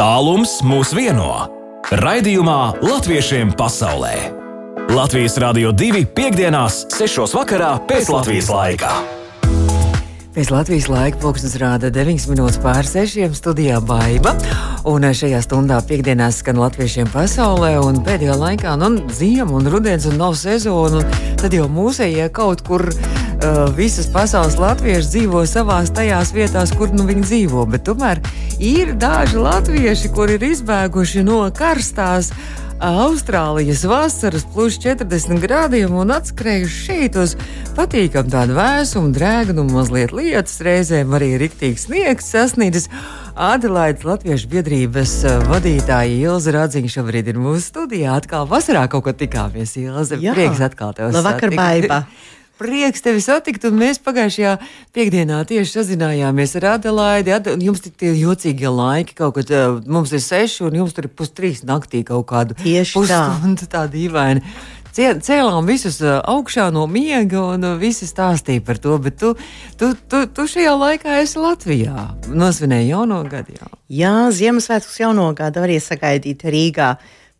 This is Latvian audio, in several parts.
Tālums mūs vieno. Raidījumā Latviešiem pasaulē. Latvijas Rādio 2.5.6. vakarā pēc Latvijas laika. Pēc Latvijas laika pulkstenis rāda 9 minūtes pār 6 studijā Baiva. Un šajā stundā piekdienās skan latviešiem pasaulē, un pēdējā laikā nu, ziema un rudens un nav sezona. Tad jau mūsējie kaut kur uh, visas pasaules latvieši dzīvo savās tajās vietās, kur nu viņi dzīvo. Bet tomēr ir daži latvieši, kuri ir izbēguši no karstās Austrālijas vasaras plus 40 grādiem un atskrējuši šeit uz patīkamu tādu vēsumu, drēgnumu, mazliet lietas, reizēm arī riktīgs sniegs sasniedzis. Adelaides Latviešu biedrības eh, vadītāja Ilza Radziņa šobrīd ir mūsu studijā. Atkal vasarā kaut ko tikāmies, Ilza. Jā. Prieks atkal tev Labvakar, Baiba! prieks tevi satikt, un mēs pagājušajā piekdienā tieši sazinājāmies ar Adelaidi. Ad, jums ir tie jocīgie laiki, kaut kad uh, mums ir seši, un jums tur ir pustrīs naktī kaut kādu pusstundu tā. tāda dīvaina. Cēlām visus uh, augšā no miega, un uh, visi stāstīja par to. Bet tu, tu, tu, tu šajā laikā esi Latvijā. Nosvinēji jauno gadu. Jā, jā Ziemassvētkus jauno gadu varēja sagaidīt Rīgā.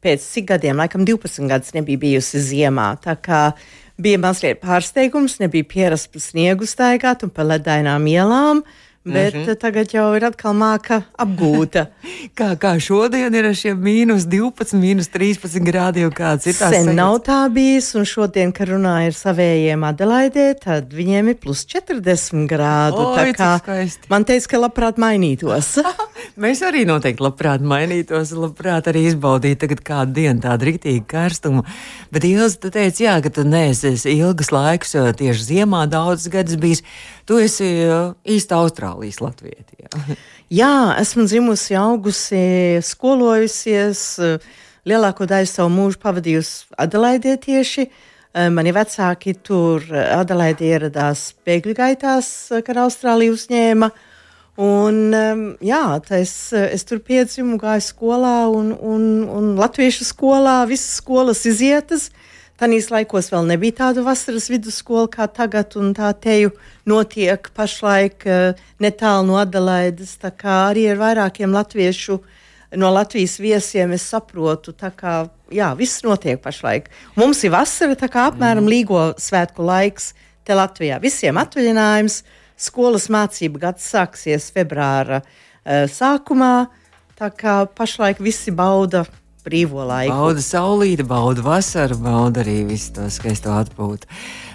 Pēc cik gadiem, laikam 12 gadus nebija bijusi ziemā. Tā kā uh, Bija mazliet pārsteigums, nebija pierasts pa sniegu staigāt un pa ledainām ielām. Bet mm -hmm. tagad jau ir atkal māka apgūta. kā, kā šodien ir ar šiem mīnus 12, mīnus 13 grādiem, kāds ir tas? Sen sajūts? nav tā bijis, un šodien, kad runāju ar savējiem Adelaidē, tad viņiem ir plus 40 grādu. Oi, kā, man teica, ka labprāt mainītos. Mēs arī noteikti labprāt mainītos, labprāt arī izbaudītu tagad kādu dienu tādu rītīgu karstumu. Bet Ilza, tu teici, jā, ka tu neesi ilgas laiks, tieši ziemā daudz gadus bijis. Tu esi īsta Austrālijas latvieti. Jā. jā, esmu dzimusi, augusi, skolojusies. Lielāko daļu savu mūžu pavadījusi Adelaidē tieši. Mani vecāki tur Adelaidē ieradās bēgļu gaitās, kad Austrālija uzņēma. Un, jā, es, es tur piedzimu, gāju skolā, un, un, un latviešu skolā visas skolas izietas. Uh, Tanīs laikos vēl nebija tāda vasaras vidusskola kā tagad, un tā teju notiek pašlaik uh, netālu no Adelaides. Tā kā arī ar vairākiem latviešu no Latvijas viesiem es saprotu, tā kā jā, viss notiek pašlaik. Mums ir vasara, tā kā apmēram mm. līgo svētku laiks te Latvijā. Visiem atvaļinājums, skolas mācību gads sāksies februāra uh, sākumā. Tā kā pašlaik visi bauda brīvo laiku. Bauda saulīti, bauda vasaru, bauda arī visu to skaisto atpūtu.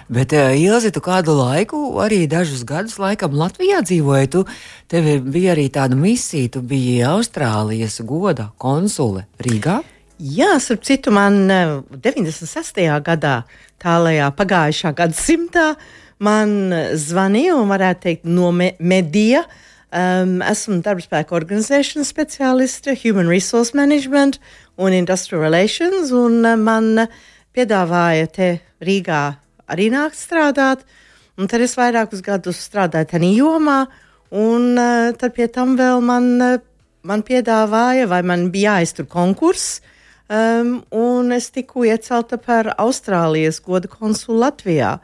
Bet, uh, Ilzi, tu kādu laiku, arī dažus gadus, laikam Latvijā dzīvoji. Tu, tev bija arī tāda misija, tu biji Austrālijas goda konsule Rīgā. Jā, starp citu, man 96. gadā, tālajā pagājušā gadsimtā, man zvanīja un varētu teikt no me medija. Um, esmu darbspēka organizēšanas speciāliste, Human Resource Management un Industrial Relations, un eh, man piedāvāja te Rīgā arī nākt strādāt. Un tad es vairākus gadus strādāju tajā jomā, un uh, tad pie tam vēl man, uh, man piedāvāja, vai man bija jāiztur konkurss, um, un es tiku iecelta par Austrālijas goda konsulu Latvijā.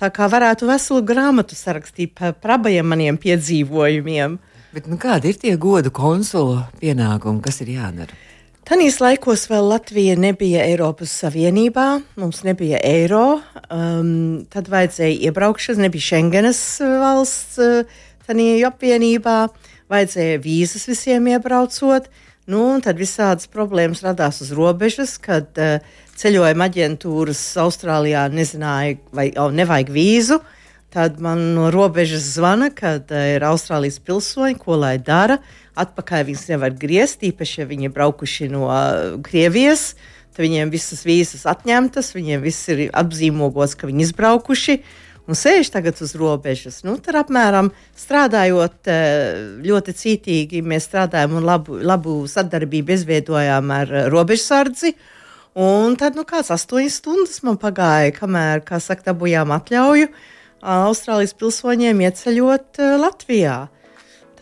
Tā kā varētu veselu grāmatu sarakstīt par, par abiem maniem piedzīvojumiem. Bet, nu, kādi ir tie godu konsula pienākumi, kas ir jādara? Tanīs laikos vēl Latvija nebija Eiropas Savienībā, mums nebija eiro, um, tad vajadzēja iebraukšanas, nebija Schengenas uh, valsts uh, tajā apvienībā, vajadzēja vīzas visiem iebraucot. Nu, tad visādas problēmas radās uz robežas, kad uh, ceļojuma aģentūras Austrālijā nezināja, vai jau nevajag vīzu. Tad man no robežas zvana, kad uh, ir Austrālijas pilsoņi, ko lai dara. Uh, atpakaļ viņus nevar griezt, īpaši, ja viņi ir braukuši no uh, Krievijas. Tad viņiem visas vīzas atņemtas, viņiem viss ir apzīmogots, ka viņi izbraukuši un sēž tagad uz robežas. Nu, tad apmēram strādājot uh, ļoti cītīgi, mēs strādājam un labu, labu sadarbību izveidojām ar uh, robežsardzi. Un tad nu, kāds astoņas stundas man pagāja, kamēr, kā saka, dabūjām atļauju Austrālijas pilsoņiem ieceļot Latvijā.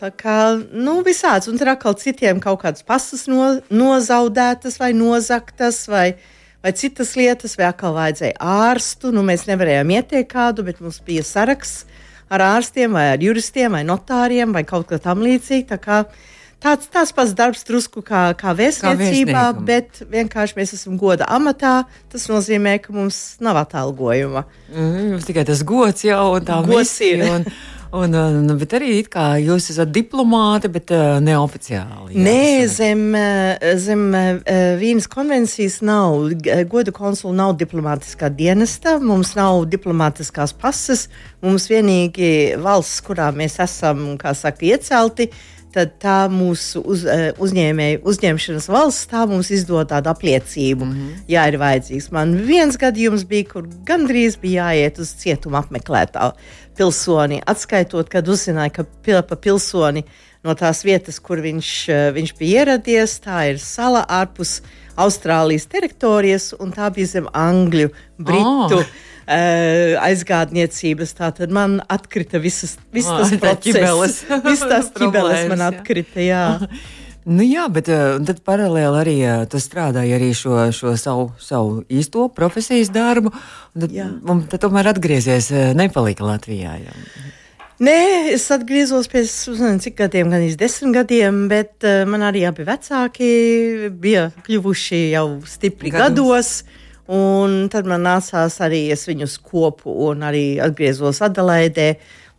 Tā kā nu, visāds, un tur atkal citiem kaut kādas pasas no, nozaudētas vai nozaktas, vai, vai citas lietas, vai atkal vajadzēja ārstu. Nu, mēs nevarējām ieteikt kādu, bet mums bija saraksts ar ārstiem, vai ar juristiem, vai notāriem, vai kaut kā tam līdzīga. Tā kā tāds, tāds pats darbs, drusku kā, kā vēstniecībā, vēstniekam. bet vienkārši mēs esam goda amatā. Tas nozīmē, ka mums nav atalgojuma. Mm, Jums tikai tas gods jau un tā Gods ir. Un, un, un, bet arī it kā jūs esat diplomāti, bet uh, neoficiāli. jā, Nē, zem, eh, zem eh, Vīnas konvencijas nav. Goda konsula nav diplomātiskā dienesta, mums nav diplomātiskās pases. Mums vienīgi valsts, kurā mēs esam, kā saka, iecelti, tad tā mūsu uz, eh, uzņēmēju uzņemšanas valsts tā mums izdod tādu apliecību, mm -hmm. ja ir vajadzīgs. Man viens gadījums bija, kur gandrīz bija jāiet uz cietumu apmeklēt tā pilsoni, atskaitot, kad uzzināja, ka pil, pa pilsoni no tās vietas, kur viņš, eh, viņš bija ieradies, tā ir sala ārpus Austrālijas teritorijas, un tā bija zem Angļu, Britu. Oh. Uh, aizgādniecības. Tātad man atkrita visas, visas Ah, tas ķibeles. Visas tās ķibeles man Problēmas, jā. atkrita, jā. Nu, jā, bet uh, tad paralēli arī uh, tu strādāji arī šo, šo savu, savu īsto profesijas darbu. Tad, un tad tomēr atgriezies, nepalika Latvijā. Jā. Nē, es atgriezos pēc cik gadiem, gan iz desmit gadiem, bet man arī abi vecāki bija kļuvuši jau stipri Gados. gados. Un tad man nācās arī es viņus kopu un arī atgriezos Adelaidē,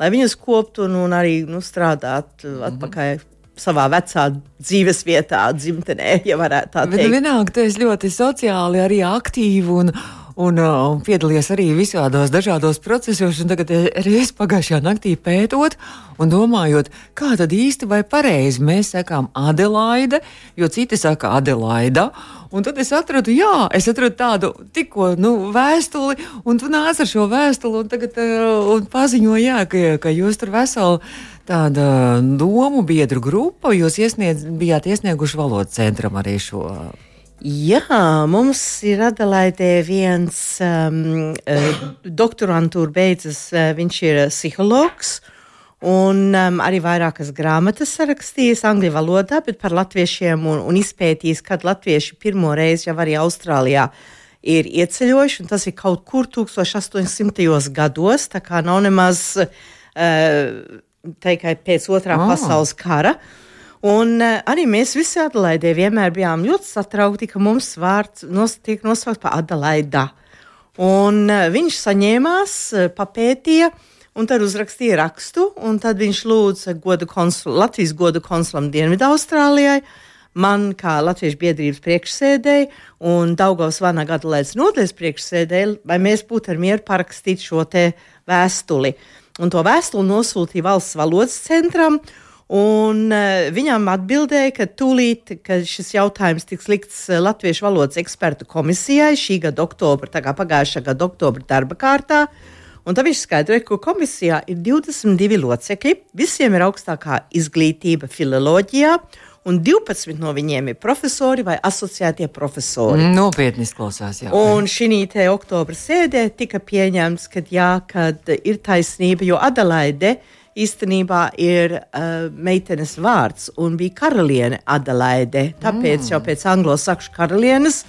lai viņus koptu un, un arī nu, strādāt uh, atpakaļ savā vecā dzīves vietā, dzimtenē, ja varētu tā Bet nu, teikt. vienalga, tu esi ļoti sociāli arī aktīvi un, un, uh, un piedalies arī visādos dažādos procesos. Tagad arī es pagājušajā naktī pētot un domājot, kā tad īsti vai pareizi mēs sakām Adelaide, jo citi saka Adelaida. Un tad es atradu, jā, es atradu tādu tikko nu, vēstuli, un tu nāc ar šo vēstuli un, tagad, uh, un paziņo, jā, ka, ka jūs tur veseli tāda domu biedru grupa, jūs iesniedz, bijāt iesnieguši valodas centram arī šo. Jā, mums ir Adelaidē viens um, uh, doktorantūra beidzas, uh, viņš ir psihologs. Un um, arī vairākas grāmatas sarakstījis angļu valodā, bet par latviešiem un, un izpētījis, kad latvieši pirmo reizi jau arī Austrālijā ir ieceļojuši. un Tas ir kaut kur 1800. gados, tā kā nav nemaz uh, tikai pēc otrā oh. pasaules kara. Un uh, arī mēs visi Adelaidē vienmēr bijām ļoti satraukti, ka mums vārds nos, tiek nosaukts par Adelaidā. Un uh, viņš saņēmās, uh, papētīja, un tad uzrakstīja rakstu, un tad viņš lūdza godu konsul, Latvijas godu konsulam Dienvidu Austrālijai, man kā Latviešu biedrības priekšsēdēji un Daugavas Vanaga Adelaidas nodaļas priekšsēdēji, vai mēs būtu ar mieru parakstīt šo te vēstuli. Un to vēstuli nosūtīja valsts valodas centram, Un uh, viņam atbildēja, ka tūlīt, kad šis jautājums tiks likts uh, Latviešu valodas ekspertu komisijai šī gada oktobra, tā kā pagājušā gada oktobra darba kārtā, un tad viņš skaidroja, ka komisijā ir 22 locekļi, visiem ir augstākā izglītība filoloģijā, un 12 no viņiem ir profesori vai asociētie profesori. Nopietni izklausās. Jā. Un šī te oktobra sēdē tika pieņemts, ka jā, kad ir taisnība, jo Adelaide īstenībā ir uh, meitenes vārds un bija karaliene Adelaide. Tāpēc mm. jau pēc anglo-sakšu karalienes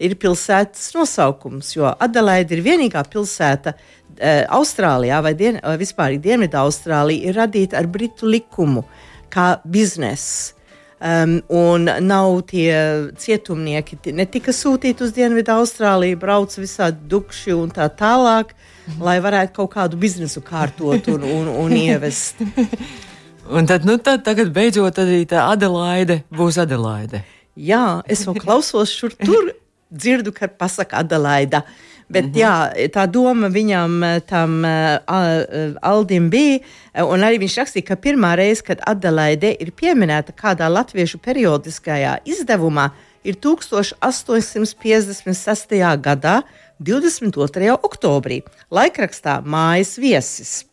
ir pilsētas nosaukums, jo Adelaide ir vienīgā pilsēta uh, Austrālijā vai, dien, vai vispār Dienvidu Austrālija ir radīta ar britu likumu kā biznesa. Um, un nav tie cietumnieki, ti- ne tika sūtīti uz Dienvidu Austrāliju, brauc visādi dukši un tā tālāk, lai varētu kaut kādu biznesu kārtot un, un, un ievest. Un tad, nu, tad tagad beidzot arī tā Adelaide būs Adelaide. Jā, es vēl klausos šur tur, dzirdu, ka pasaka Adelaida. Bet mm -hmm. jā, tā doma viņam, eh, tam uh, Aldim bija, un arī viņš rakstīja, ka pirmā reize, kad Adelaide ir pieminēta kādā latviešu periodiskajā izdevumā, ir 1856. gadā, 22. oktobrī, laikrakstā Mājas viesis.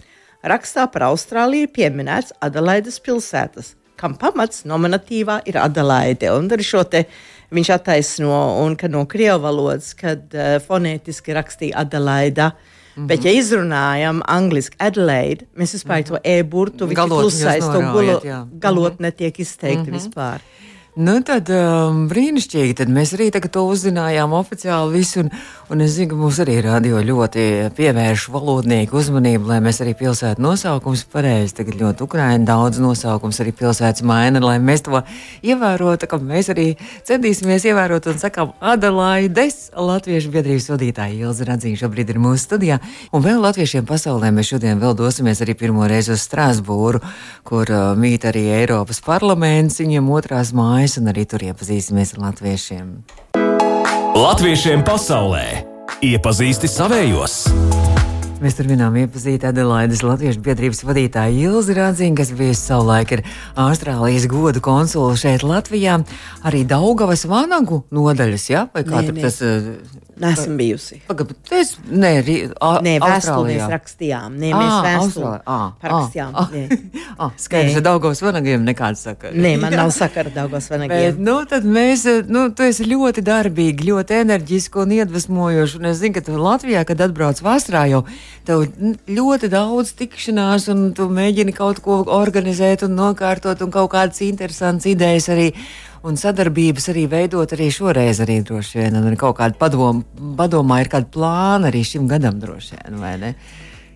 Rakstā par Austrāliju ir pieminēts Adelaides pilsētas, kam pamats nominatīvā ir Adelaide. Un ar šo te viņš attaisno, un ka no krievu valodas, kad uh, fonētiski rakstīja Adelaida. Mm -hmm. Bet, ja izrunājam angliski Adelaide, mēs vispār mm -hmm. to e-burtu, viņš klusais, to gulu, jā. galotne netiek izteikti mm -hmm. vispār. Nu, tad um, brīnišķīgi. Tad mēs arī to uzzinājām oficiāli visu. Un, un es zinu, ka mums arī radio ļoti pievērš valodnieku uzmanību, lai mēs arī pilsētu nosaukums pareizi. Tagad ļoti Ukraina daudz nosaukums arī pilsētas maina, lai mēs to ievērotu, mēs arī centīsimies ievērot un sakām Adelaides Latviešu biedrības vadītāja Ilza Radzīna šobrīd ir mūsu studijā. Un vēl latviešiem pasaulē mēs šodien vēl dosimies arī pirmo reizi uz Strasbūru, kur uh, mīt arī Eiropas parlaments, viņiem otrās mājas mēs un arī tur iepazīsimies ar latviešiem. Latviešiem pasaulē iepazīsti savējos! Mēs turpinām iepazīt Adelaides Latviešu biedrības vadītāju Ilzi Rādziņu, kas bijusi savulaik ir Austrālijas godu konsula šeit Latvijā. Arī Daugavas vanagu nodaļas, jā? Vai kā nē, tur nē. tas? Uh, Nesmu bijusi. Pagad, es, nē, ri, a, nē vēstuli mēs rakstījām. Nē, mēs vēstuli parakstījām. Skaidrs, ar Daugavas vanagiem nekāds sakars. Nē, man nav sakara Daugavas vanagiem. Bet, nu, tad mēs, nu, tu esi ļoti darbīgi, ļoti enerģiski un iedvesmojoši. Un es zinu, ka tu Latvijā, kad atbrauc vasarā, jau tev ļoti daudz tikšanās un tu mēģini kaut ko organizēt un nokārtot un kaut kādas interesantas idejas arī un sadarbības arī veidot arī šoreiz, arī droši vien. Un kaut kāda padoma, padomā ir kāda plāna arī šim gadam droši vien, vai ne?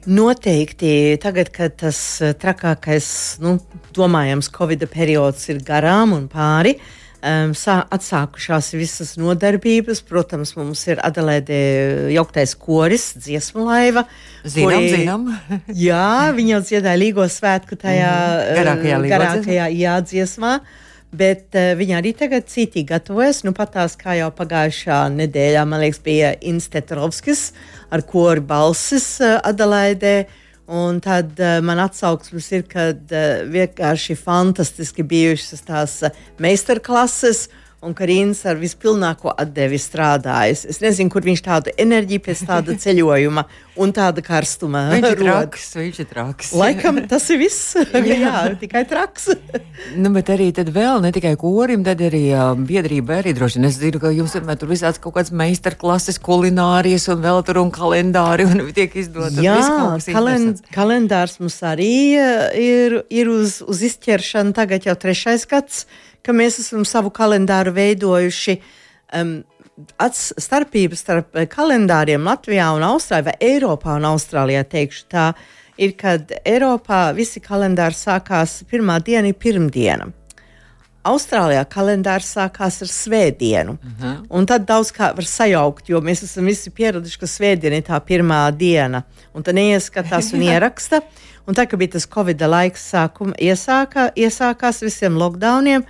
Noteikti tagad, kad tas trakākais, nu, domājams, Covid periods ir garām un pāri, um, sā, atsākušās visas nodarbības. Protams, mums ir Adelaide jauktais koris, dziesmu laiva. Zinām, kuri, zinām. jā, viņi jau dziedāja Līgo svētku tajā mm, garākajā, garākajā jā, dziesmā. Bet uh, viņa arī tagad citīgi gatavojas. Nu, pat tās, kā jau pagājušā nedēļā, man liekas, bija Instetrovskis ar kori balsis uh, Adelaidē. Un tad uh, man atsauksmes ir, kad uh, vienkārši fantastiski bijušas tās uh, meistarklases. Uh, un Karins ar vispilnāko atdevi strādājis. Es nezinu, kur viņš tādu enerģiju pēc tāda ceļojuma un tāda karstuma viņš ir traks. Viņš ir traks. Laikam tas ir viss. jā. jā, tikai traks. nu, bet arī tad vēl ne tikai korim, tad arī uh, biedrība arī droši vien. Es zinu, ka jums vienmēr tur visāds kaut kāds meistarklases, kulinārijas un vēl tur un kalendāri un tiek izdot. Jā, kalend kalendārs mums arī ir, ir uz, uz izķeršanu tagad jau trešais gads ka mēs esam savu kalendāru veidojuši. Um, starpība starp eh, kalendāriem Latvijā un Austrālijā, vai Eiropā un Austrālijā, teikšu tā, ir, kad Eiropā visi kalendāri sākās pirmā diena, ir pirmdiena. Austrālijā kalendārs sākās ar svētdienu. Uh mhm. -huh. Un tad daudz kā var sajaukt, jo mēs esam visi pieraduši, ka svētdiena ir tā pirmā diena. Un tad neieskatās un ieraksta. Un tā kā bija tas Covid laiks, sākuma, iesākā, iesākās visiem lockdowniem,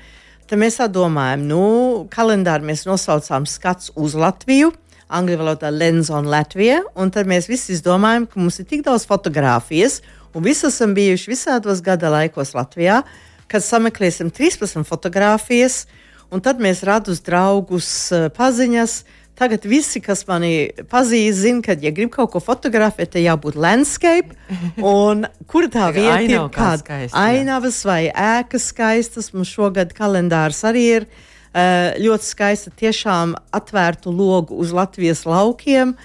Tad mēs domājam, nu, kalendāru mēs nosaucām skats uz Latviju. Angļu valodā lens on Latviju, un tad mēs visi izdomājam, ka mums ir tik daudz fotografijas, un visi esam bijuši visādos gada laikos Latvijā, kad sameklēsim 13 fotografijas, un tad mēs radus draugus, paziņas, uh, Tagad visi, kas mani pazīst, zina, ka, ja grib kaut ko fotografēt, tad jābūt landscape. Un kur tā vieta ir? Kāda ainavas vai ēkas skaistas? Mums šogad kalendārs arī ir uh, ļoti skaista. Tiešām atvērtu logu uz Latvijas laukiem.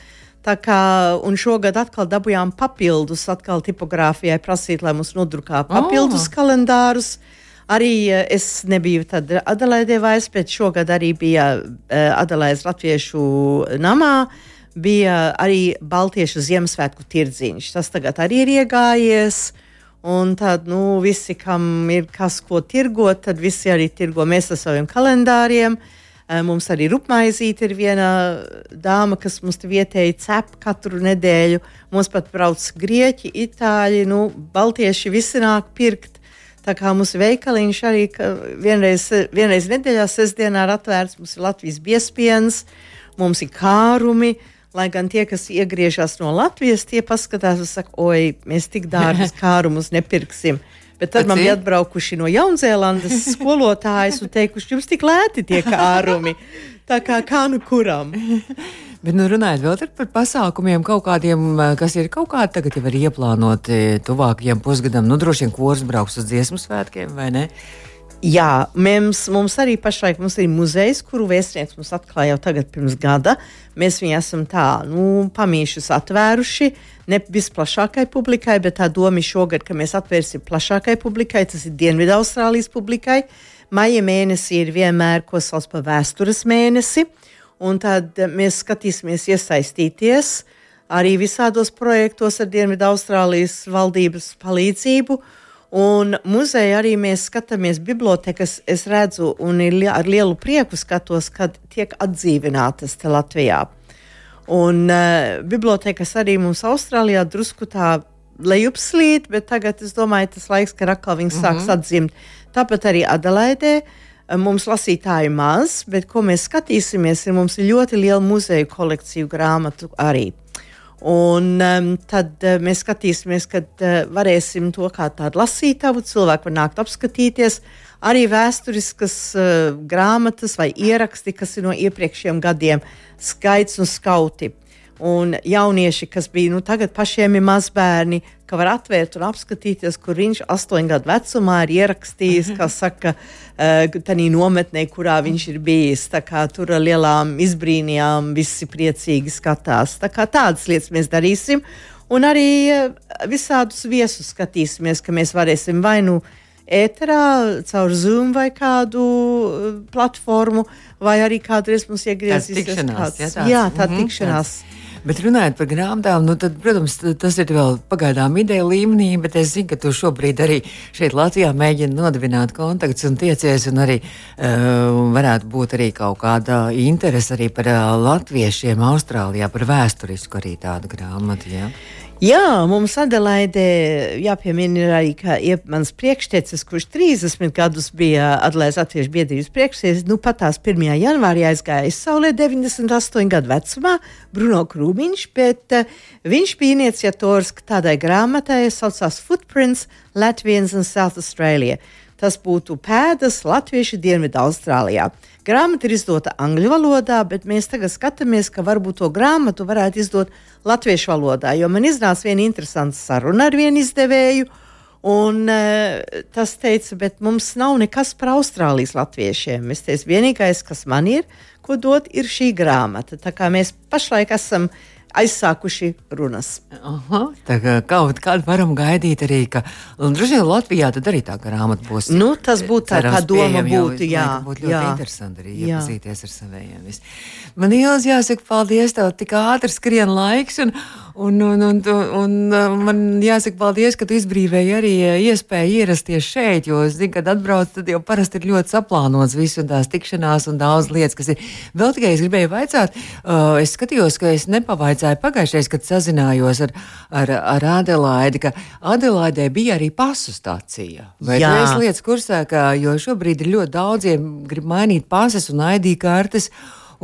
Tā kā, un šogad atkal dabūjām papildus, atkal tipogrāfijai prasīt, lai mums nodrukā papildus oh. kalendārus. Uh, Arī eh, es nebiju tad Adelaidē vairs, bet šogad arī bija eh, Adelaides Latviešu namā. Bija arī Baltiešu Ziemassvētku tirdziņš. Tas tagad arī ir iegājies. Un tad, nu, visi, kam ir kas ko tirgot, tad visi arī tirgo mēs ar saviem kalendāriem. Eh, mums arī rupmaizīte ir viena dāma, kas mums vietēji cep katru nedēļu. Mums pat brauc grieķi, itāļi, nu, baltieši visi nāk pirkt. Tā kā mums veikaliņš arī vienreiz, vienreiz nedēļā, sestdienā ir atvērts, mums ir Latvijas biespiens, mums ir kārumi. Lai gan tie, kas iegriežas no Latvijas, tie paskatās un saka, oi, mēs tik dārgus kārumus nepirksim. Bet tad man bija atbraukuši no Jaunzēlandes skolotājas un teikuši, jums tik lēti tie kārumi. Tā kā kā nu kuram. Bet, nu, runājot vēl par pasākumiem, kaut kādiem, eh, kas ir kaut kādi tagad jau ir ieplānoti tuvākajiem pusgadam, nu, droši vien kurs brauks uz dziesmu svētkiem, vai ne? Jā, mums, mums arī pašlaik mums ir muzejs, kuru vēstnieks mums atklāja jau tagad pirms gada. Mēs viņu esam tā, nu, pamīšus atvēruši, ne visplašākai publikai, bet tā doma ir šogad, ka mēs atvērsim plašākai publikai, tas ir Dienvidu Austrālijas publikai. Maija mēnesī ir vienmēr, ko sauc par vēstures mēnesi, un tad mēs skatīsimies iesaistīties arī visādos projektos ar Dienvidu Austrālijas valdības palīdzību. Un muzeja arī mēs skatāmies, bibliotekas es redzu un ar lielu prieku skatos, kad tiek atdzīvinātas te Latvijā. Un uh, bibliotekas arī mums Austrālijā drusku tā lejupslīd, bet tagad es domāju, tas laiks, kad atkal viņas mm -hmm. sāks atdzimt. Tāpat arī Adelaidē. Mums lasītāji maz, bet ko mēs skatīsimies, ir mums ir ļoti liela muzeja kolekcija grāmatu arī. Un um, tad uh, mēs skatīsimies, kad uh, varēsim to kā tādu lasītāju, cilvēku var nākt apskatīties. Arī vēsturiskas uh, grāmatas vai ieraksti, kas ir no iepriekšējiem gadiem, skaits un skauti. Un jaunieši, kas bija nu, tagad pašiem ir mazbērni, ka var atvērt un apskatīties, kur viņš astoņu gadu vecumā ir ierakstījis, kā saka, uh, tādā nometnē, kurā viņš ir bijis. Tur ar lielām izbrīnījām visi priecīgi skatās. Tā tādas lietas mēs darīsim. Un arī uh, visādus viesus skatīsimies, ka mēs varēsim vai nu ēterā, caur Zoom vai kādu uh, platformu, vai arī kādreiz mums iegriezīsies kāds. Jā, tā, jā, tā mm -hmm, tikšanās. Tāds. Bet runājot par grāmatām, nu tad, protams, tas ir vēl pagaidām ideja līmenī, bet es zinu, ka tu šobrīd arī šeit Latvijā mēģini nodibināt kontaktus un tiecies, un arī uh, varētu būt arī kaut kāda interese arī par uh, latviešiem Austrālijā, par vēsturisku arī tādu grāmatu. Ja? Jā, mums Adelaide jāpiemina arī, ka mans priekštecis, kurš 30 gadus bija Adelaides Latviešu biedrības priekšsēdis, nu pat tās 1. janvārī aizgāja saulē 98 gadu vecumā, Bruno Krūmiņš, bet uh, viņš bija iniciators tādai grāmatai, saucās Footprints Latvians and South Australia. Tas būtu pēdas Latviešu Dienvidu Austrālijā. Grāmata ir izdota angļu valodā, bet mēs tagad skatāmies, ka varbūt to grāmatu varētu izdot latviešu valodā. Jo man iznāca viena interesanta saruna ar vienu izdevēju, un uh, tas teica, bet mums nav nekas par Austrālijas latviešiem. Es teicu, vienīgais, kas man ir, ko dot, ir šī grāmata. Tā kā mēs pašlaik esam uh, aizsākuši runas. Aha, tā kā kaut kādu varam gaidīt arī, ka droši vien Latvijā tad arī tā grāmata būs. Nu, tas būtu tā, tā doma būtu, jā. Būtu ļoti jā. interesanti arī jā. iepazīties ar savējiem. Man iels jāsaka paldies, tev tik ātri skrien laiks. Un, Un, un, un, un man jāsaka, paldies, ka tu izbrīvēji arī iespēju ierasties šeit. Jo es zinu, kad atbrauc, tad jau parasti ir ļoti saplānots viss un tās tikšanās un daudz lietas, kas ir. Vēl tikai es gribēju vaicāt, uh, es skatījos, ka es nepavaicāju pagājušajā, kad sazinājos ar, ar, ar Adelaidi, ka Adelaidē bija arī pasu stācija. Vai Jā. tas lietas kursā, ka, jo šobrīd ir ļoti daudziem grib mainīt pasas un ID kartes.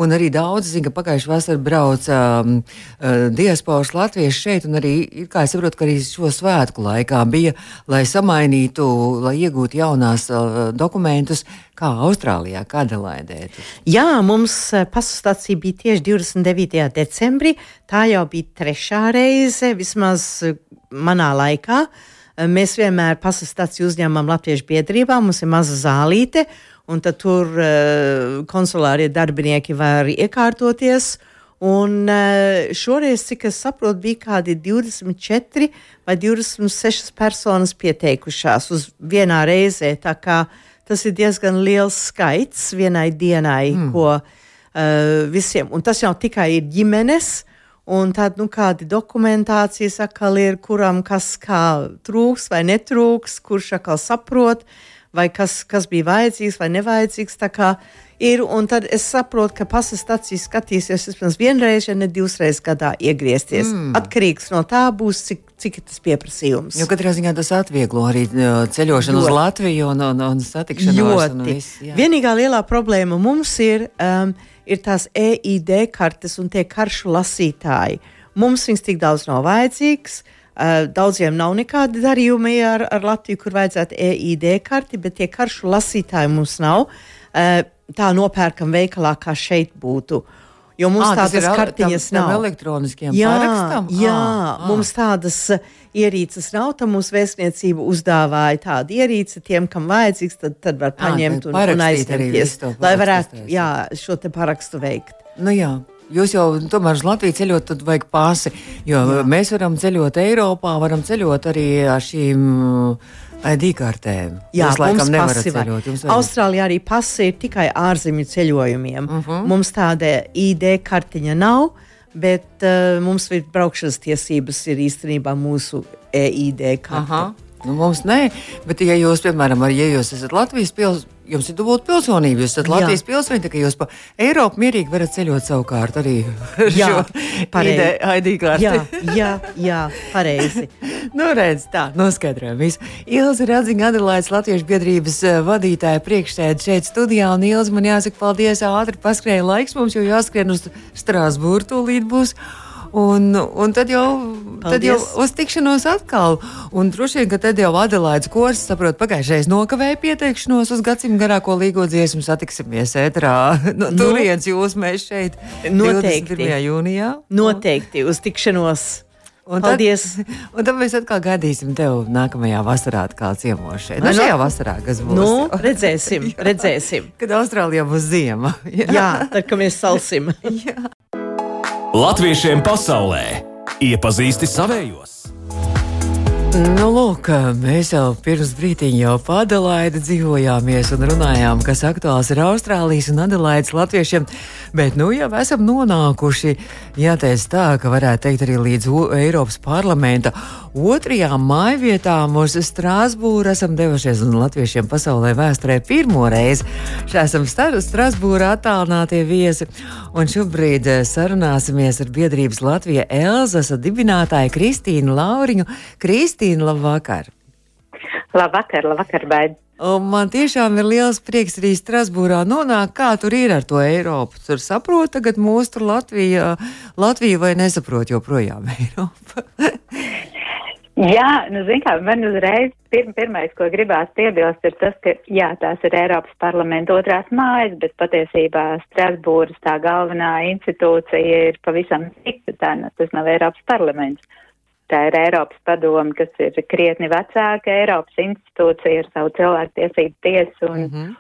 Un arī daudz zina, ka pagājušā vasarā brauca um, uh, diasporas latvieši šeit, un arī, kā es saprotu, arī šo svētku laikā bija, lai samainītu, lai iegūtu jaunās uh, dokumentus, kā Austrālijā, kā Adelaidē. Jā, mums uh, pasu stācija bija tieši 29. decembrī. Tā jau bija trešā reize, vismaz uh, manā laikā. Uh, mēs vienmēr pasu stāciju uzņemam Latviešu biedrībā, mums ir maza zālīte un tad tur uh, konsulārie darbinieki var iekārtoties. Un uh, šoreiz, cik es saprotu, bija kādi 24 vai 26 personas pieteikušās uz vienā reizē. Tas ir diezgan liels skaits vienai dienai, mm. ko uh, visiem, un tas jau tikai ir ģimenes. Un tad, nu, kādi dokumentācijas atkal ir, kuram kas kā trūks vai netrūks, kurš atkal saprot. Vai kas, kas bija vajadzīgs vai nevajadzīgs. Ir, un tad es saprotu, ka pasas stācija skatīsies vismaz vienreiz, ja ne divreiz gadā iegriezties. Mm. Atkarīgs no tā būs, cik, cik tas pieprasījums. Jo katrā ziņā tas atvieglo arī ceļošanu Ļoti. uz Latviju un, un, un satikšanos. Ļoti. Un viss, jā. Vienīgā lielā problēma mums ir, um, ir tās EID kartes un tie karšu lasītāji. Mums viņas tik daudz nav vajadzīgs. Uh, Uh, daudziem nav nekāda darījuma ar, ar Latviju, kur vajadzētu EID karti, bet tie karšu lasītāji mums nav. Uh, tā nopērkam veikalā, kā šeit būtu. Jo mums à, tādas kartiņas tam, nav. Tam elektroniskiem jā, parakstam? Jā, à, à. mums tādas ierīces nav. Tam mūsu vēstniecība uzdāvāja tādu ierīci tiem, kam vajadzīgs, tad, tad var paņemt à, un, un aizņemties, lai varētu jā, šo te parakstu veikt. Nu jā. Jūs jau tomēr uz Latviju ceļot, tad vajag pāsi. Jo Jā. mēs varam ceļot Eiropā, varam ceļot arī ar šīm ID kartēm. Jā, Jūs laikam mums nevarat pasi var. ceļot. Jums vajag- Austrālijā arī pasi ir tikai ārzemju ceļojumiem. Uh Mhm. -huh. Mums tāda ID kartiņa nav, bet uh, mums ir braukšanas tiesības ir īstenībā mūsu EID karte. Aha. Nu, mums nē, bet, ja jūs, piemēram, arī, ja jūs esat Latvijas pilsēta, jums ir dubult pilsonība, jūs esat. Latvijas pilsēta, tad jūs pa Eiropu mierīgi varat ceļot savukārt arī ar Jā, pareizi. ID, karti. Jā, jā, jā, pareizi. Nu, redz, tā, noskaidrojam visu. Ilza Radziņa, Adelaides Latviešu biedrības eh, vadītāja priekšsēde šeit studijā, un Ilza man jāsaka paldies, ātri paskrēja laiks mums, jo jāskrien uz Strasbūru tūlīt būs. Un, un tad, jau, tad jau Paldies. uz tikšanos atkal. Un droši vien, ka tad jau Adelaides kurs, saprot, pagājušais nokavēja pieteikšanos uz gadsimtu garāko līgo dziesmu. Satiksimies ētrā. No, Nu. turienes jūs mēs šeit Noteikti. 21. jūnijā. Noteikti uz tikšanos. Un tad, Paldies! un tad mēs atkal gaidīsim tevi nākamajā vasarā, kā ciemos šeit. Nu, nu? šajā vasarā, kas būs. Nu, redzēsim, redzēsim. Kad Austrālijā būs ziema. Jā, tad, kad mēs salsim. Latviešiem pasaulē iepazīsti savējos. Nu, lūk, mēs jau pirms brīdiņa jau pa Adelaidi dzīvojāmies un runājām, kas aktuāls ir Austrālijas un Adelaides latviešiem. Bet nu jau esam nonākuši, jāteic tā, ka varētu teikt arī līdz Eiropas parlamenta otrajām mājvietām uz Strasbūru esam devušies un latviešiem pasaulē vēsturē pirmo reizi. Šā esam Strasbūrā attālinātie viesi. Un šobrīd eh, sarunāsimies ar biedrības Latvija Elzasa dibinātāju Kristīnu Lauriņu. Kristīna, labvakar! Labvakar, labvakar, baidz. Un man tiešām ir liels prieks arī Strasbūrā nonākt. Kā tur ir ar to Eiropu? Tur saprot tagad mūsu tur Latvija, Latvija vai nesaprot joprojām Eiropu? Jā, nu, zin kā, man uzreiz pir, pirmais, ko gribās piebilst, ir tas, ka, jā, tās ir Eiropas parlamenta otrās mājas, bet patiesībā Strasbūras tā galvenā institūcija ir pavisam cita, tā, nu, tas nav Eiropas parlaments. Tā ir Eiropas padoma, kas ir krietni vecāka Eiropas institūcija ar savu cilvēktiesību tiesu un, mm -hmm.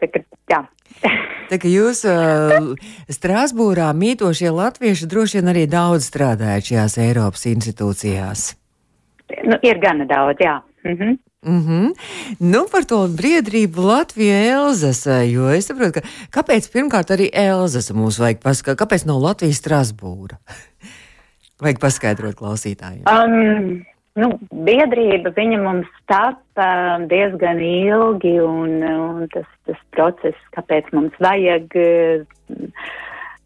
tā, ka, jā. Tā kā jūs uh, Strasbūrā mītošie latvieši droši vien arī daudz strādājat šajās Eiropas institūcijās. nu, ir gana daudz, jā. Mm -hmm. Mm -hmm. Nu, par to biedrību Latvija Elzas, jo es saprotu, ka kāpēc pirmkārt arī Elzas mums vajag paskaidrot, kāpēc nav Latvijas Strasbūra? Vajag paskaidrot klausītājiem. Um, nu, biedrība viņa mums tapa diezgan ilgi, un, un tas, tas process, kāpēc mums vajag,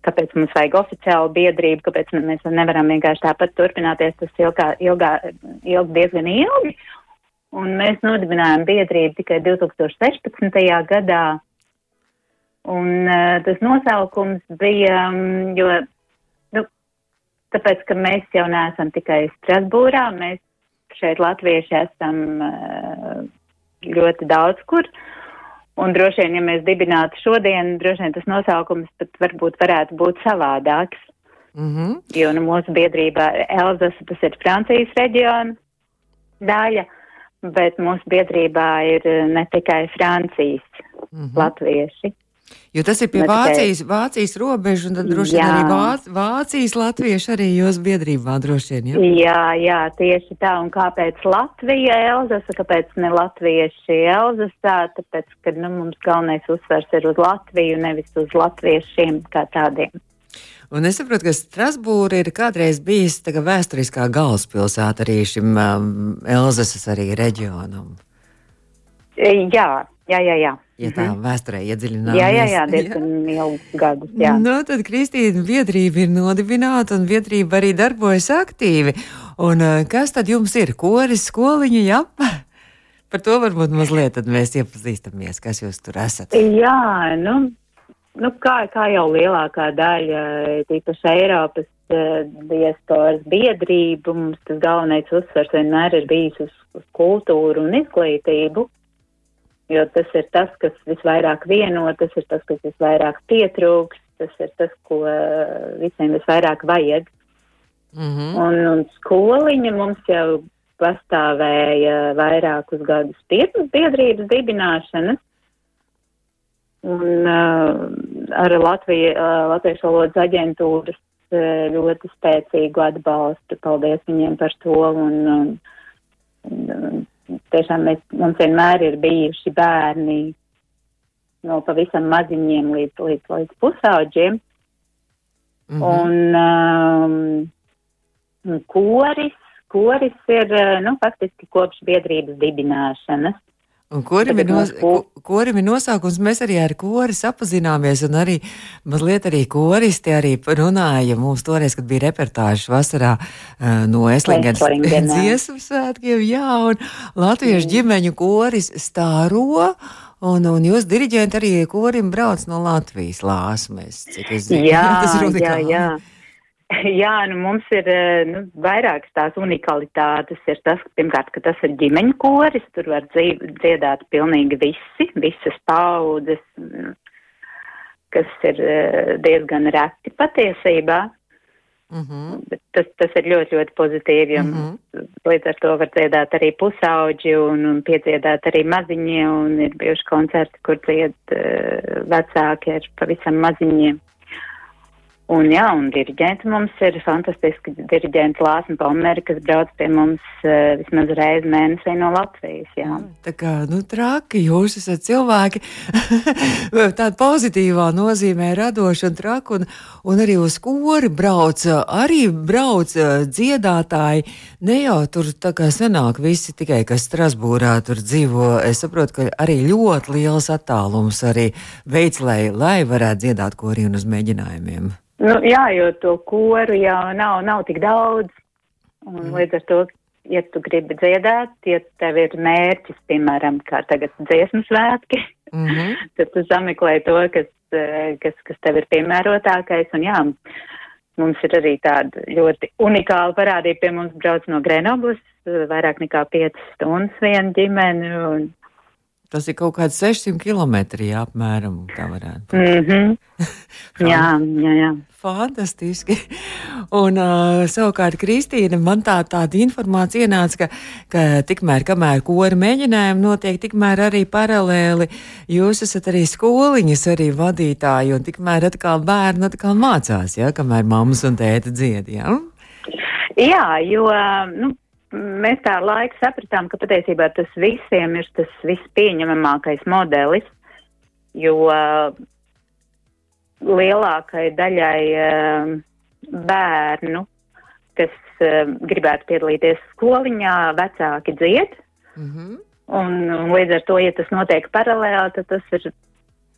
kāpēc mums vajag oficiālu biedrību, kāpēc mēs nevaram vienkārši tāpat turpināties, tas ilgā, ilgā, ilg diezgan ilgi. Un mēs nodibinājām biedrību tikai 2016. gadā. Un uh, tas nosaukums bija, um, jo tāpēc, ka mēs jau neesam tikai Strasbūrā, mēs šeit latvieši esam uh, ļoti daudz kur. Un droši vien, ja mēs dibinātu šodien, droši vien tas nosaukums pat varbūt varētu būt savādāks. Mm -hmm. Jo nu, mūsu biedrībā Elzas, tas ir Francijas reģiona daļa, bet mūsu biedrībā ir eh, ne tikai Francijas Mm -hmm. latvieši. Jo tas ir pie Bet tikai- Vācijas, Vācijas robežas, un tad droši vien Jā. arī Vāc, Vācijas latvieši arī jūs biedrībā droši vien. Ja? Jā, jā, tieši tā. Un kāpēc Latvija Elzasa, kāpēc ne latvieši Elzasā? Tāpēc, ka nu, mums galvenais uzsvers ir uz Latviju, nevis uz latviešiem kā tādiem. Un es saprotu, ka Strasbūra ir kādreiz bijis tā kā vēsturiskā galvaspilsēta arī šim um, Elzasas arī reģionam. Jā, jā, jā. jā. Ja tā vēsturē iedziļināmies. Jā, jā, jā, diezgan ilgus gadus. Jā. Nu, tad Kristīna biedrība ir nodibināta un biedrība arī darbojas aktīvi. Un uh, kas tad jums ir? Koris, skoliņa, jā? Par to varbūt mazliet tad mēs iepazīstamies, kas jūs tur esat. Jā, nu, nu kā, kā jau lielākā daļa, tīpaši Eiropas uh, diasporas biedrību, mums tas galvenais uzsvers vienmēr ir bijis uz, uz kultūru un izglītību, jo tas ir tas, kas visvairāk vieno, tas ir tas, kas visvairāk pietrūks, tas ir tas, ko uh, visiem visvairāk vajag. Mm -hmm. Un, un skoliņa mums jau pastāvēja vairākus gadus pirms biedrības dibināšanas. Un uh, ar Latviju, uh, Latvijas valodas aģentūras uh, ļoti spēcīgu atbalstu. Paldies viņiem par to. Un, un, un, tiešām mēs, mums vienmēr ir bijuši bērni no pavisam maziņiem līdz, līdz, līdz pusauģiem. Mm -hmm. Un um, koris, koris ir, nu, faktiski kopš biedrības dibināšanas. Un korim ir, nos, korim ir nosaukums, mēs arī ar kori sapazināmies, un arī mazliet arī koristi arī runāja mums toreiz, kad bija reportāžas vasarā uh, no Eslingenas dziesmu svētkiem, jā, un latviešu mm. ģimeņu koris stāro, un, un jūs diriģenti arī korim brauc no Latvijas lāsmes, cik es zinu. Jā, tas. Jā, jā. Jā, nu mums ir eh, nu, vairākas tās unikalitātes. Ir tas, pirmkārt, ka tas ir ģimeņu koris, tur var dziedāt pilnīgi visi, visas paudzes, mm, kas ir eh, diezgan reti patiesībā. Mm -hmm. tas, tas ir ļoti, ļoti pozitīvi, jo mm -hmm. līdz ar to var dziedāt arī pusauģi un, un piedziedāt arī maziņie, un ir bijuši koncerti, kur dzied uh, vecāki ar pavisam maziņiem. Un, jā, un diriģenti mums ir fantastiski. Diriģents Lāsma Palmeri, kas brauc pie mums uh, vismaz reizi mēnesī no Latvijas. Jā. Mm, tā kā, nu, traki, jūs esat cilvēki tāda pozitīvā nozīmē radoši un traki, un, un arī uz kori brauc, arī brauc dziedātāji. Ne jau tur tā kā senāk visi tikai, kas Strasbūrā tur dzīvo. Es saprotu, ka arī ļoti liels attālums arī veids, lai, lai varētu dziedāt kori un uz mēģinājumiem. Nu, jā, jo to koru jau nav, nav tik daudz. Un mm. līdz ar to, ja tu gribi dziedāt, ja tev ir mērķis, piemēram, kā tagad dziesmu svētki, mm -hmm. tad tu sameklē to, kas, eh, kas, kas tev ir piemērotākais. Un jā, mums ir arī tāda ļoti unikāla parādība. Pie mums brauc no Grenoblas vairāk nekā 5 stundas viena ģimene. Un, Tas ir kaut kāds 600 km apmēram. Tā varētu būt. Mm -hmm. jā, jā, jā. Fantastiski. Un uh, savukārt, Kristīna, man tā tāda informācija ienāca, ka, ka tikmēr, kamēr kora mēģinājumi notiek, tikmēr arī paralēli jūs esat arī skoliņas arī vadītāji, un tikmēr atkal bērni atkal mācās, ja, kamēr mammas un tēta dzied, ja? Jā, jo, nu, mēs tā laika sapratām, ka patiesībā tas visiem ir tas vispieņemamākais modelis, jo lielākai daļai uh, bērnu, kas uh, gribētu piedalīties skoliņā, vecāki dzied. Mm -hmm. un, un līdz ar to, ja tas notiek paralēli, tad tas ir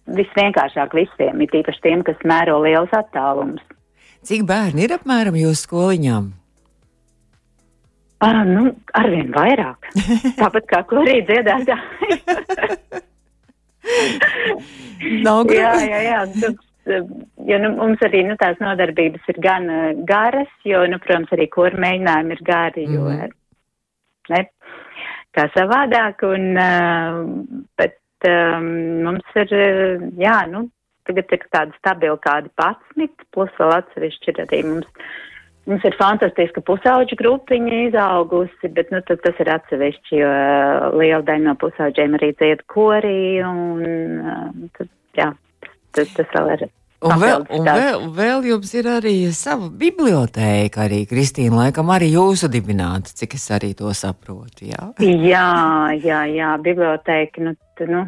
visvienkāršāk visiem, ir tīpaši tiem, kas mēro liels attālums. Cik bērni ir apmēram jūsu skoliņām? Ah, nu, arvien vairāk. Tāpat kā korī dziedātāji. Nav grūti. jā, jā, jā. Tu, jo nu, mums arī nu, tās nodarbības ir gan uh, garas, jo, nu, protams, arī kur mēģinājumi ir gari, jo mm. ne, kā savādāk. Un, uh, bet um, mums ir, jā, nu, tagad ir tāda stabila kādi 11, plus vēl atsevišķi ir arī mums Mums ir fantastiska pusauģa grupiņa izaugusi, bet nu, tas ir atsevišķi, jo uh, liela daļa no pusauģiem arī dzied korī, un uh, tad, jā, tas, tas vēl ir. Un vēl, un vēl, vēl jums ir arī sava bibliotēka, arī Kristīna, laikam arī jūsu dibināta, cik es arī to saprotu, jā? jā, jā, jā, bibliotēka, nu, tu, nu,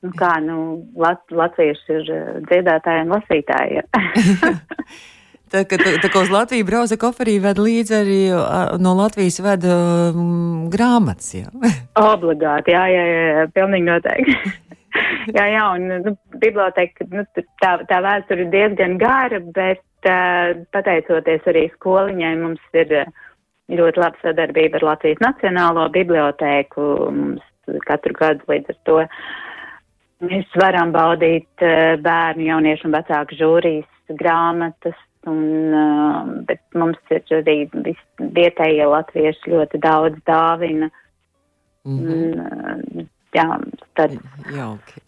nu kā, nu, lat, latvieši ir uh, dziedātāji un lasītāji. Tā, ka, tā, tā kā uz Latviju brauca koferī, ved līdzi arī no Latvijas ved um, grāmatas. Jā. Obligāti, jā, jā, jā, jā pilnīgi noteikti. jā, jā, un nu, biblioteka, nu, tā, tā vēsture ir diezgan gara, bet uh, pateicoties arī skoliņai, mums ir ļoti laba sadarbība ar Latvijas Nacionālo bibliotēku. Mums katru gadu līdz ar to mēs varam baudīt uh, bērnu, jauniešu un vecāku žūrijas grāmatas Un, uh, bet mums ir arī vietējie latvieši ļoti daudz dāvina. Mm -hmm. un, uh, jā, tad. Jauki.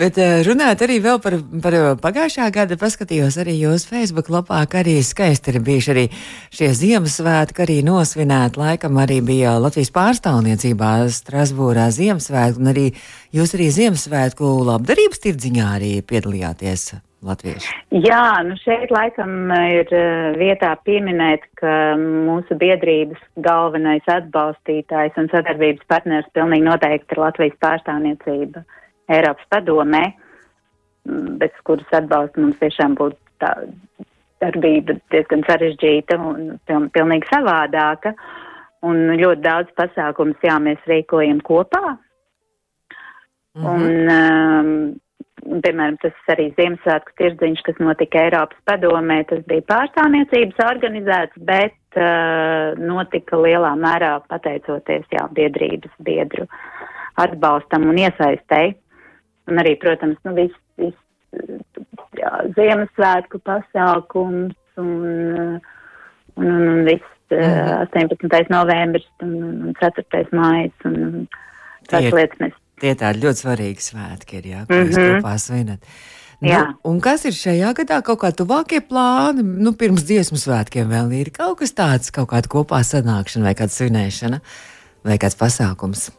Bet runājot arī vēl par, par pagājušā gada, paskatījos arī jūsu Facebook lapā, ka arī skaisti ir bijuši arī šie Ziemassvētki, arī nosvinēt. Laikam arī bija Latvijas pārstāvniecībā Strasbūrā Ziemassvētku, un arī jūs arī Ziemassvētku labdarības tirdziņā arī piedalījāties. Latvieši? Jā, nu šeit laikam ir uh, vietā pieminēt, ka mūsu biedrības galvenais atbalstītājs un sadarbības partners pilnīgi noteikti ir Latvijas pārstāvniecība Eiropas padomē, bez kuras atbalsta mums tiešām būtu tā darbība diezgan sarežģīta un piln, pilnīgi savādāka. Un ļoti daudz pasākums, jā, mēs rīkojam kopā. Mm -hmm. Un, um, piemēram, tas arī Ziemassvētku tirdziņš, kas notika Eiropas padomē, tas bija pārstāvniecības organizēts, bet uh, notika lielā mērā pateicoties, jā, biedrības biedru atbalstam un iesaistēji. Un arī, protams, nu, viss, viss jā, Ziemassvētku pasākums un, un, un, un viss mm. 18. novembris un, un 4. mājas un, un tās lietas mēs. Tie tādi ļoti svarīgi svētki ir, jā, ko mm -hmm. jūs kopā svinat. Nu, Jā. un kas ir šajā gadā kaut kā tuvākie plāni? Nu, pirms dziesmu svētkiem vēl ir kaut kas tāds, kaut kāda kopā sanākšana vai kāda svinēšana vai kāds pasākums.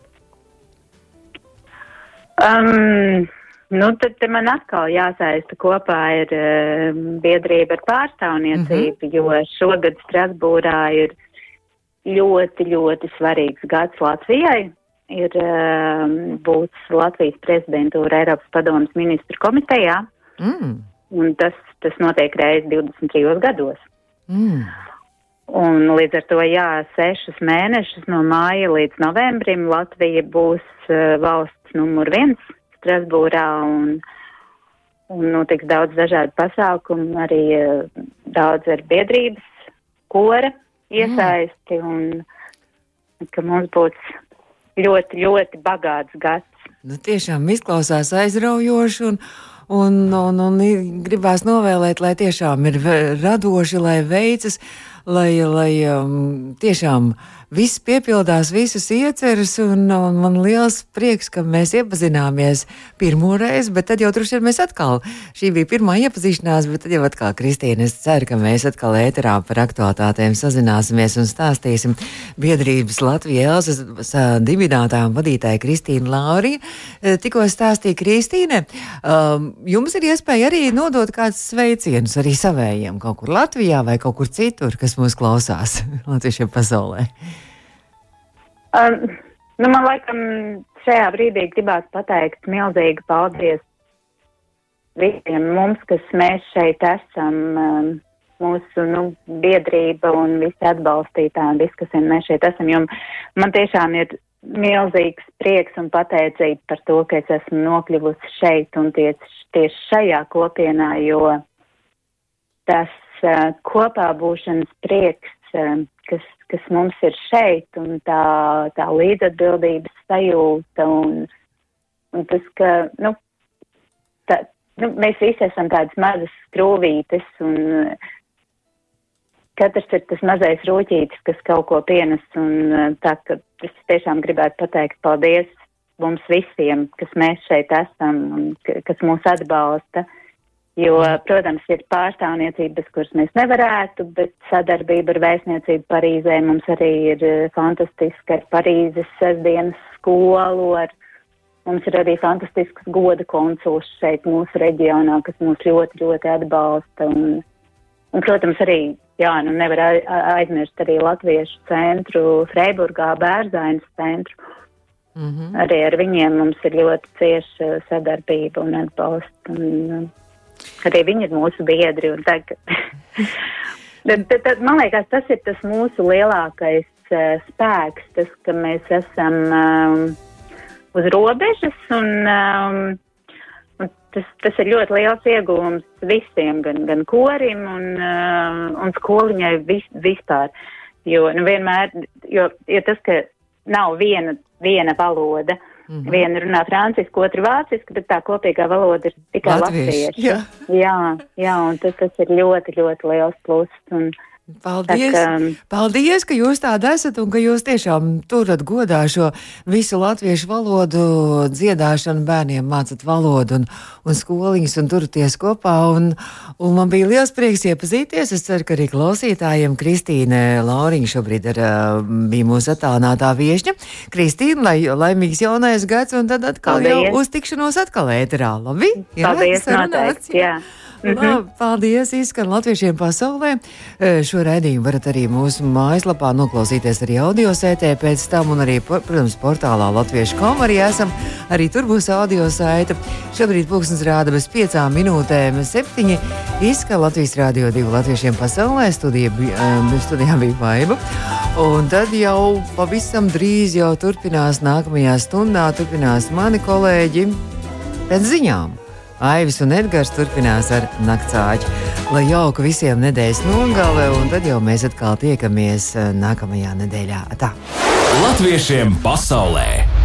Um, Nu, tad man atkal jāsaista kopā ir uh, biedrība ar pārstāvniecību, mm -hmm. jo šogad Strasbūrā ir ļoti, ļoti svarīgs gads Latvijai. Ir uh, būts Latvijas prezidentūra Eiropas padomas ministru komitejā, mm. un tas, tas notiek reiz 23 gados. Mm. Un līdz ar to, jā, sešus mēnešus no māja līdz novembrim Latvija būs uh, valsts numur viens Strasbūrā un, un notiks daudz dažādu pasākumu, arī uh, daudz ar biedrības kora iesaisti mm. un ka mums būs ļoti, ļoti bagāts gads. Nu, tiešām izklausās aizraujoši un, un, un, un gribās novēlēt, lai tiešām ir radoši, lai veicas, lai, lai um, tiešām viss piepildās, visas ieceras, un, un man liels prieks, ka mēs iepazināmies pirmo reizi, bet tad jau droši vien mēs atkal, šī bija pirmā iepazīšanās, bet tad jau atkal, Kristīne, es ceru, ka mēs atkal ēterā par aktualitātēm sazināsimies un stāstīsim biedrības Latvijas Elsas dibinātājām vadītāja Kristīna Laurija. Eh, tikko stāstīja Kristīne, um, jums ir iespēja arī nodot kādus sveicienus arī savējiem kaut kur Latvijā vai kaut kur citur, kas mūs klausās latviešiem pasaulē. Um, nu, man laikam šajā brīdī gribās pateikt milzīgi paldies visiem mums, kas mēs šeit esam, um, mūsu nu, biedrība un visi atbalstītāji, un visi, kas mēs šeit esam, jo man tiešām ir milzīgs prieks un pateicība par to, ka es esmu nokļuvusi šeit un tieši, tieši šajā kopienā, jo tas uh, kopā būšanas prieks, uh, kas kas mums ir šeit, un tā, tā līdzatbildības sajūta, un, un tas, ka, nu, tā, nu, mēs visi esam tādas mazas skrūvītes, un katrs ir tas mazais rūķītis, kas kaut ko pienes, un tā, ka es tiešām gribētu pateikt paldies mums visiem, kas mēs šeit esam, un kas mūs atbalsta. Jo, protams, ir pārstāvniecības, kuras mēs nevarētu, bet sadarbība ar vēstniecību Parīzē mums arī ir eh, fantastiska ar Parīzes sestdienas skolu, ar mums ir arī fantastisks goda konsuls šeit mūsu reģionā, kas mūs ļoti, ļoti atbalsta. Un, un protams, arī, jā, nu nevar aizmirst arī Latviešu centru Freiburgā, Bērzainas centru. Mm -hmm. Arī ar viņiem mums ir ļoti cieša sadarbība un atbalsts. Un, Arī viņi ir mūsu biedri. Tad, tad, tad, tad, man liekas, tas ir tas mūsu lielākais uh, spēks, tas, ka mēs esam um, uz robežas un, um, un tas, tas ir ļoti liels ieguvums visiem, gan, gan korim un, uh, un skoliņai vis, vispār. Jo, nu, vienmēr, jo, jo tas, ka nav viena, viena valoda, Mm -hmm. Viena runā franciski, otra vāciski, bet tā kopīgā valoda ir tikai latviešu. Jā. jā, jā, un tas, tas ir ļoti, ļoti liels pluss. Un, Paldies! Tā, ka, Paldies, ka jūs tāda esat un ka jūs tiešām turat godā šo visu latviešu valodu, dziedāšanu bērniem, mācat valodu un, un skoliņas un turaties kopā. Un, un man bija liels prieks iepazīties. Es ceru, ka arī klausītājiem Kristīne Lauriņa šobrīd ir, bija mūsu attālinātā viešņa. Kristīna, lai laimīgs jaunais gads un tad atkal Paldies. jau uz tikšanos atkal ēterā. Labi? Jā, Paldies, noteikti, jā. -hmm. Labi, paldies! Izskan latviešiem pasaulē. Šo raidījumu varat arī mūsu mājaslapā noklausīties arī audio sētē pēc tam, un arī, protams, portālā latviešu.com arī esam. Arī tur būs audio saita. Šobrīd pulksnes rāda bez piecām minūtēm septiņi. Izskan Latvijas rādio divu latviešiem pasaulē. Studija, studijā bija vaiba. Un tad jau pavisam drīz jau turpinās nākamajā stundā, turpinās mani kolēģi pēc ziņām. Aivis un Edgars turpinās ar naktsāķu. Lai jauka visiem nedēļas nogale, un tad jau mēs atkal tiekamies eh, nākamajā nedēļā. Tā. Latviešiem pasaulē!